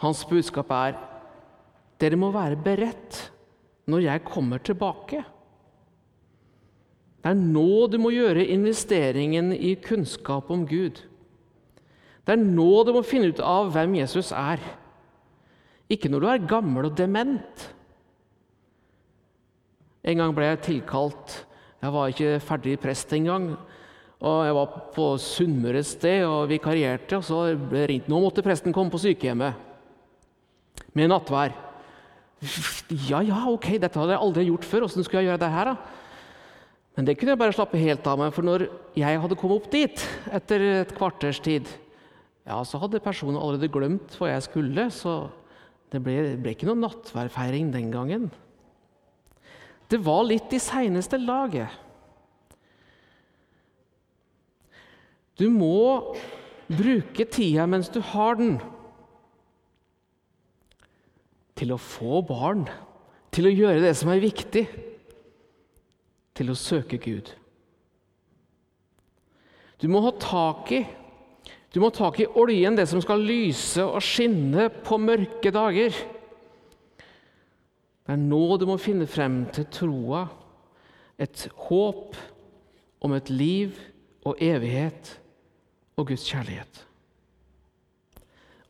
Hans budskap er dere må være beredt når jeg kommer tilbake. Det er nå du må gjøre investeringen i kunnskap om Gud. Det er nå du må finne ut av hvem Jesus er. Ikke når du er gammel og dement. En gang ble jeg tilkalt Jeg var ikke ferdig prest engang. Og jeg var på Sunnmøre et sted og vikarierte, og så ble det ringt. Nå måtte presten komme på sykehjemmet med nattvær. Ja, ja, ok, dette hadde jeg aldri gjort før. Åssen skulle jeg gjøre det her, da? Men det kunne jeg bare slappe helt av med, for når jeg hadde kommet opp dit etter et kvarters tid, ja, så hadde personen allerede glemt hva jeg skulle, så det ble, det ble ikke noen nattværfeiring den gangen. Det var litt i seineste laget. Du må bruke tida mens du har den, til å få barn, til å gjøre det som er viktig til å søke Gud. Du må ha tak i du må ha tak i oljen, det som skal lyse og skinne på mørke dager. Det er nå du må finne frem til troa, et håp om et liv og evighet og Guds kjærlighet.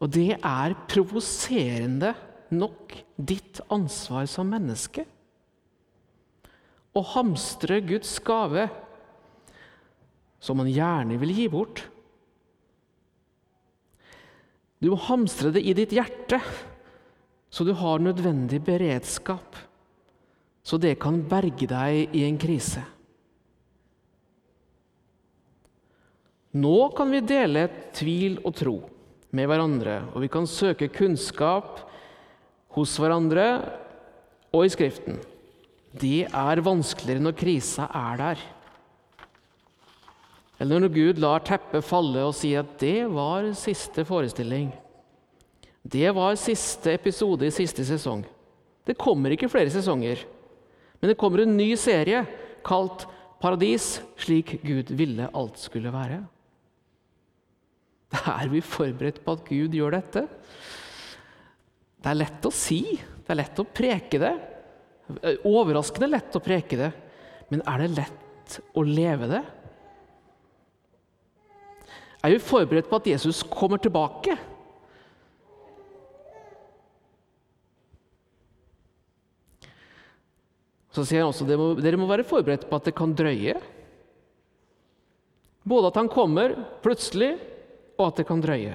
Og det er provoserende nok ditt ansvar som menneske å hamstre Guds gave, som man gjerne vil gi bort. Du må hamstre det i ditt hjerte, så du har nødvendig beredskap, så det kan berge deg i en krise. Nå kan vi dele tvil og tro med hverandre, og vi kan søke kunnskap hos hverandre og i Skriften det er vanskeligere når krisa er der. Eller når Gud lar teppet falle og sier at det var siste forestilling. Det var siste episode i siste sesong. Det kommer ikke flere sesonger, men det kommer en ny serie kalt Paradis slik Gud ville alt skulle være. Er vi forberedt på at Gud gjør dette? Det er lett å si, det er lett å preke det, Eh, overraskende lett å preke det, men er det lett å leve det? Er vi forberedt på at Jesus kommer tilbake? Så sier han også at dere må være forberedt på at det kan drøye. Både at han kommer plutselig, og at det kan drøye.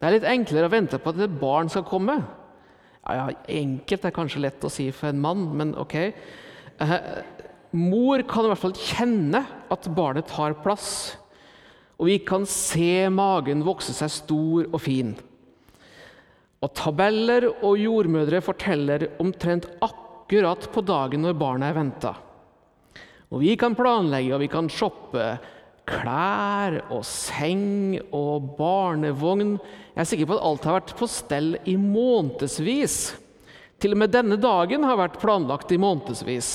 Det er litt enklere å vente på at et barn skal komme, ja, ja, enkelt er kanskje lett å si for en mann, men ok. Eh, mor kan i hvert fall kjenne at barnet tar plass. Og vi kan se magen vokse seg stor og fin. Og tabeller og jordmødre forteller omtrent akkurat på dagen når barnet er venta. Og vi kan planlegge og vi kan shoppe klær og seng og barnevogn. Jeg er sikker på at alt har vært på stell i månedsvis. Til og med denne dagen har vært planlagt i månedsvis.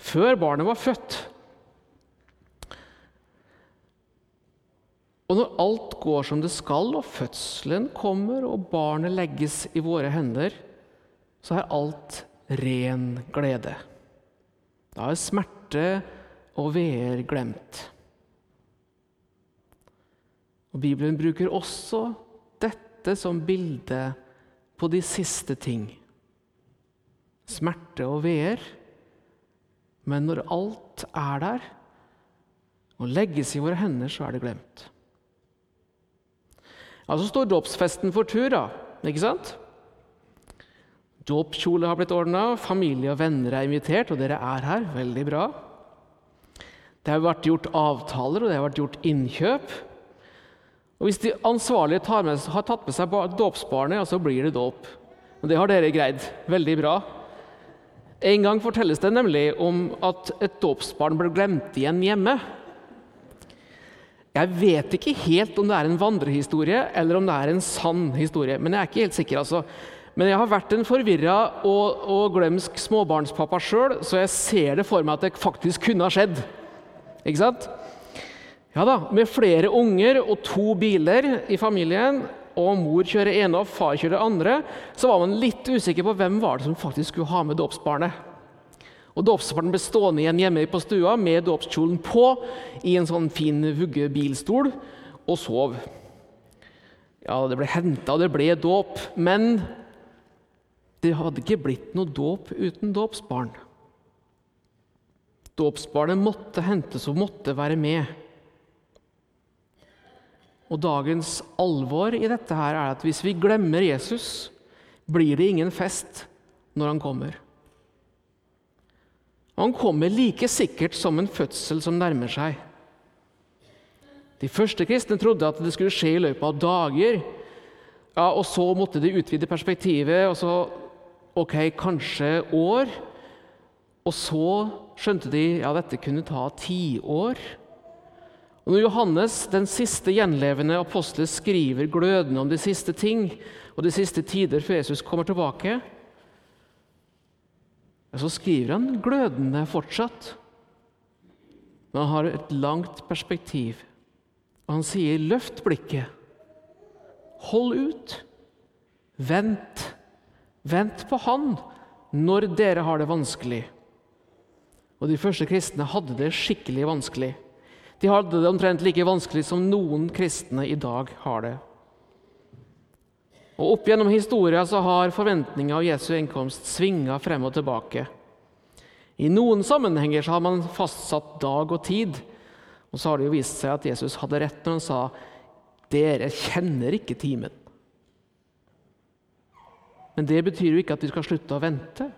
Før barnet var født. Og når alt går som det skal, og fødselen kommer, og barnet legges i våre hender, så er alt ren glede. Da er smerte og veer glemt. Og Bibelen bruker også dette som bilde på de siste ting. Smerte og veer. Men når alt er der og legges i våre hender, så er det glemt. Ja, Så står dåpsfesten for tur, da. Ikke sant? Dåpskjole har blitt ordna, familie og venner er invitert, og dere er her. Veldig bra. Det har vært gjort avtaler, og det har vært gjort innkjøp. Og Hvis de ansvarlige med, har tatt med seg dåpsbarnet, ja, så blir det dåp. Og Det har dere greid. Veldig bra. En gang fortelles det nemlig om at et dåpsbarn ble glemt igjen hjemme. Jeg vet ikke helt om det er en vandrehistorie eller om det er en sann historie. Men jeg er ikke helt sikker. altså. Men jeg har vært en forvirra og, og glemsk småbarnspappa sjøl, så jeg ser det for meg at det faktisk kunne ha skjedd. Ikke sant? Ja da, Med flere unger og to biler i familien og mor kjører ene og far kjører andre, så var man litt usikker på hvem var det som faktisk skulle ha med dåpsbarnet. Og Dåpsbarnet ble stående igjen hjemme på stua med dåpskjolen på i en sånn fin vuggebilstol og sov. Ja, det ble henta, og det ble dåp, men det hadde ikke blitt noe dåp uten dåpsbarn. Dåpsbarnet måtte hentes og måtte være med. Og dagens alvor i dette her er at hvis vi glemmer Jesus, blir det ingen fest når han kommer. Han kommer like sikkert som en fødsel som nærmer seg. De første kristne trodde at det skulle skje i løpet av dager. Ja, og Så måtte de utvide perspektivet, og så ok, kanskje år. Og så skjønte de ja, dette kunne ta tiår. Og Når Johannes, den siste gjenlevende apostel, skriver glødende om de siste ting og de siste tider før Jesus kommer tilbake, så skriver han glødende fortsatt. Men han har et langt perspektiv. Og han sier, 'Løft blikket. Hold ut. Vent. Vent på Han når dere har det vanskelig.' Og De første kristne hadde det skikkelig vanskelig. De hadde det omtrent like vanskelig som noen kristne i dag har det. Og Opp gjennom historien så har forventninga av Jesu innkomst svinga frem og tilbake. I noen sammenhenger så har man fastsatt dag og tid. Og så har det jo vist seg at Jesus hadde rett når han sa dere kjenner ikke timen. Men det betyr jo ikke at vi skal slutte å vente.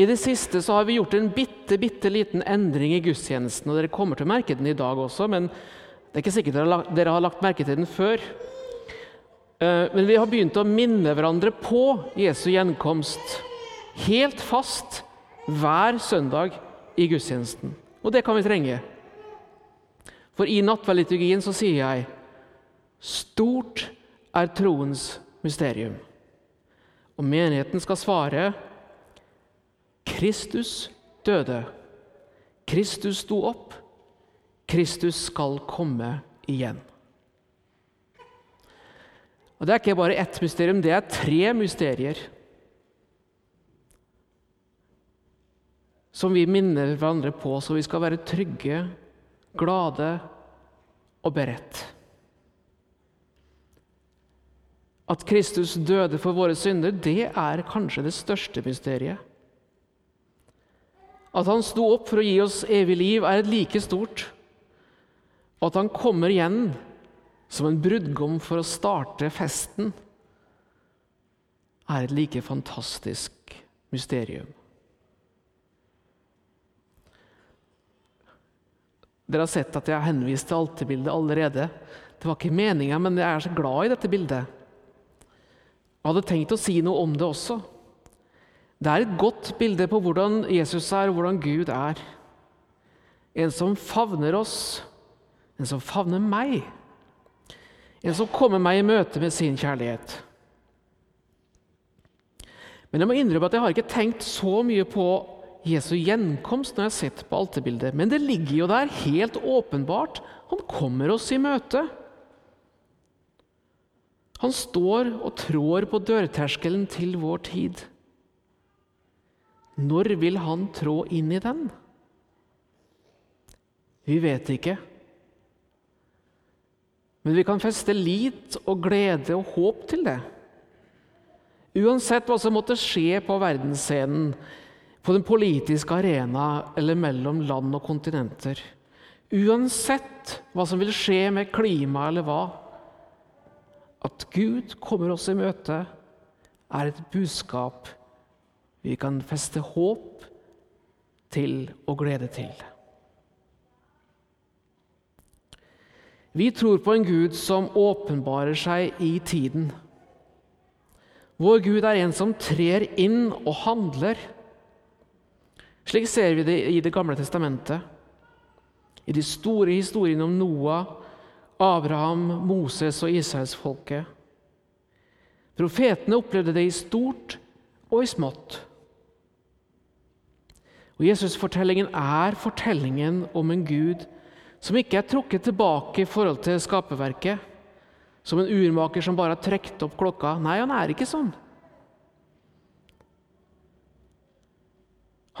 I det siste så har vi gjort en bitte, bitte liten endring i gudstjenesten. og Dere kommer til å merke den i dag også, men det er ikke sikkert dere har lagt, merke til den før. Eh, men vi har begynt å minne hverandre på Jesu gjenkomst helt fast hver søndag i gudstjenesten. Og det kan vi trenge. For i nattverdliturgien så sier jeg stort er troens mysterium. Og menigheten skal svare Kristus døde. Kristus sto opp. Kristus skal komme igjen. Og Det er ikke bare ett mysterium, det er tre mysterier. Som vi minner hverandre på, så vi skal være trygge, glade og beredt. At Kristus døde for våre synder, det er kanskje det største mysteriet. At han sto opp for å gi oss evig liv, er et like stort. Og at han kommer igjen som en brudgom for å starte festen, er et like fantastisk mysterium. Dere har sett at jeg har henvist til alterbildet allerede. Det var ikke meninga, men jeg er så glad i dette bildet. Jeg hadde tenkt å si noe om det også. Det er et godt bilde på hvordan Jesus er, og hvordan Gud er. En som favner oss, en som favner meg. En som kommer meg i møte med sin kjærlighet. Men jeg må innrømme at jeg har ikke tenkt så mye på Jesu gjenkomst når jeg har sett på alterbildet. Men det ligger jo der helt åpenbart. Han kommer oss i møte. Han står og trår på dørterskelen til vår tid. Når vil han trå inn i den? Vi vet ikke. Men vi kan feste lit og glede og håp til det. Uansett hva som måtte skje på verdensscenen, på den politiske arena eller mellom land og kontinenter. Uansett hva som vil skje med klima eller hva. At Gud kommer oss i møte, er et budskap vi kan feste håp til og glede til. Vi tror på en Gud som åpenbarer seg i tiden. Vår Gud er en som trer inn og handler. Slik ser vi det i Det gamle testamentet. I de store historiene om Noah, Abraham, Moses og israelsfolket. Profetene opplevde det i stort og i smått. Og Jesusfortellingen er fortellingen om en Gud som ikke er trukket tilbake i forhold til skaperverket. Som en urmaker som bare har trukket opp klokka. Nei, han er ikke sånn.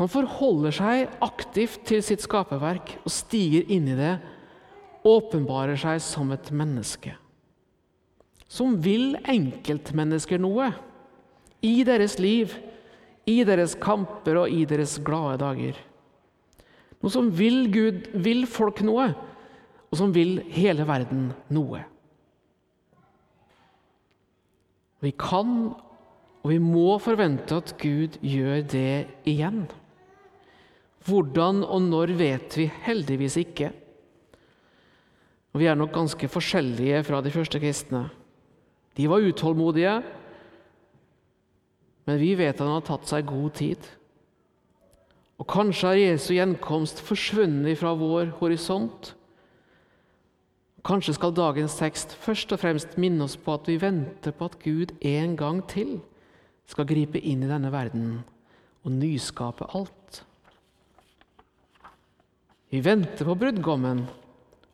Han forholder seg aktivt til sitt skaperverk og stiger inn i det, åpenbarer seg som et menneske. Som vil enkeltmennesker noe i deres liv, i deres kamper og i deres glade dager. Noe som vil Gud, vil folk noe, og som vil hele verden noe. Vi kan og vi må forvente at Gud gjør det igjen. Hvordan og når vet vi heldigvis ikke. Og Vi er nok ganske forskjellige fra de første kristne. De var utålmodige, men vi vet at han har tatt seg god tid. Og kanskje har Jesu gjenkomst forsvunnet fra vår horisont. Kanskje skal dagens tekst først og fremst minne oss på at vi venter på at Gud en gang til skal gripe inn i denne verden og nyskape alt. Vi venter på brudgommen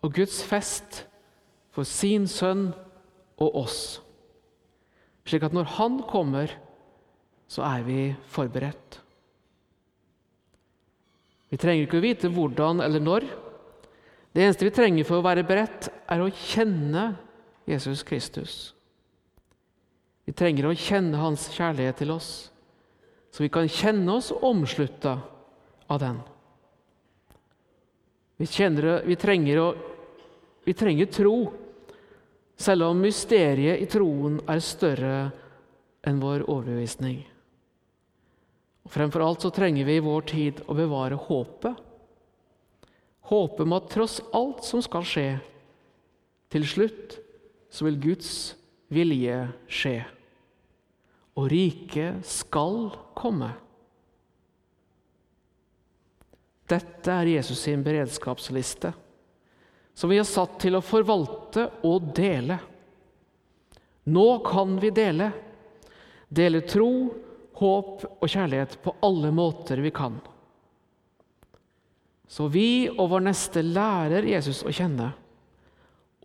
og Guds fest for sin sønn og oss, slik at når Han kommer, så er vi forberedt. Vi trenger ikke å vite hvordan eller når. Det eneste vi trenger for å være beredt, er å kjenne Jesus Kristus. Vi trenger å kjenne Hans kjærlighet til oss, så vi kan kjenne oss omslutta av den. Vi, kjenner, vi, trenger å, vi trenger tro, selv om mysteriet i troen er større enn vår overbevisning. Og Fremfor alt så trenger vi i vår tid å bevare håpet. Håpet om at tross alt som skal skje, til slutt så vil Guds vilje skje. Og riket skal komme. Dette er Jesus sin beredskapsliste, som vi har satt til å forvalte og dele. Nå kan vi dele. Dele tro, håp og kjærlighet på alle måter vi kan. Så vi og vår neste lærer Jesus å kjenne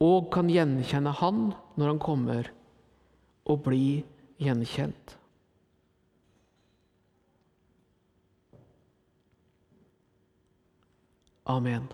og kan gjenkjenne Han når Han kommer, og bli gjenkjent. Amen.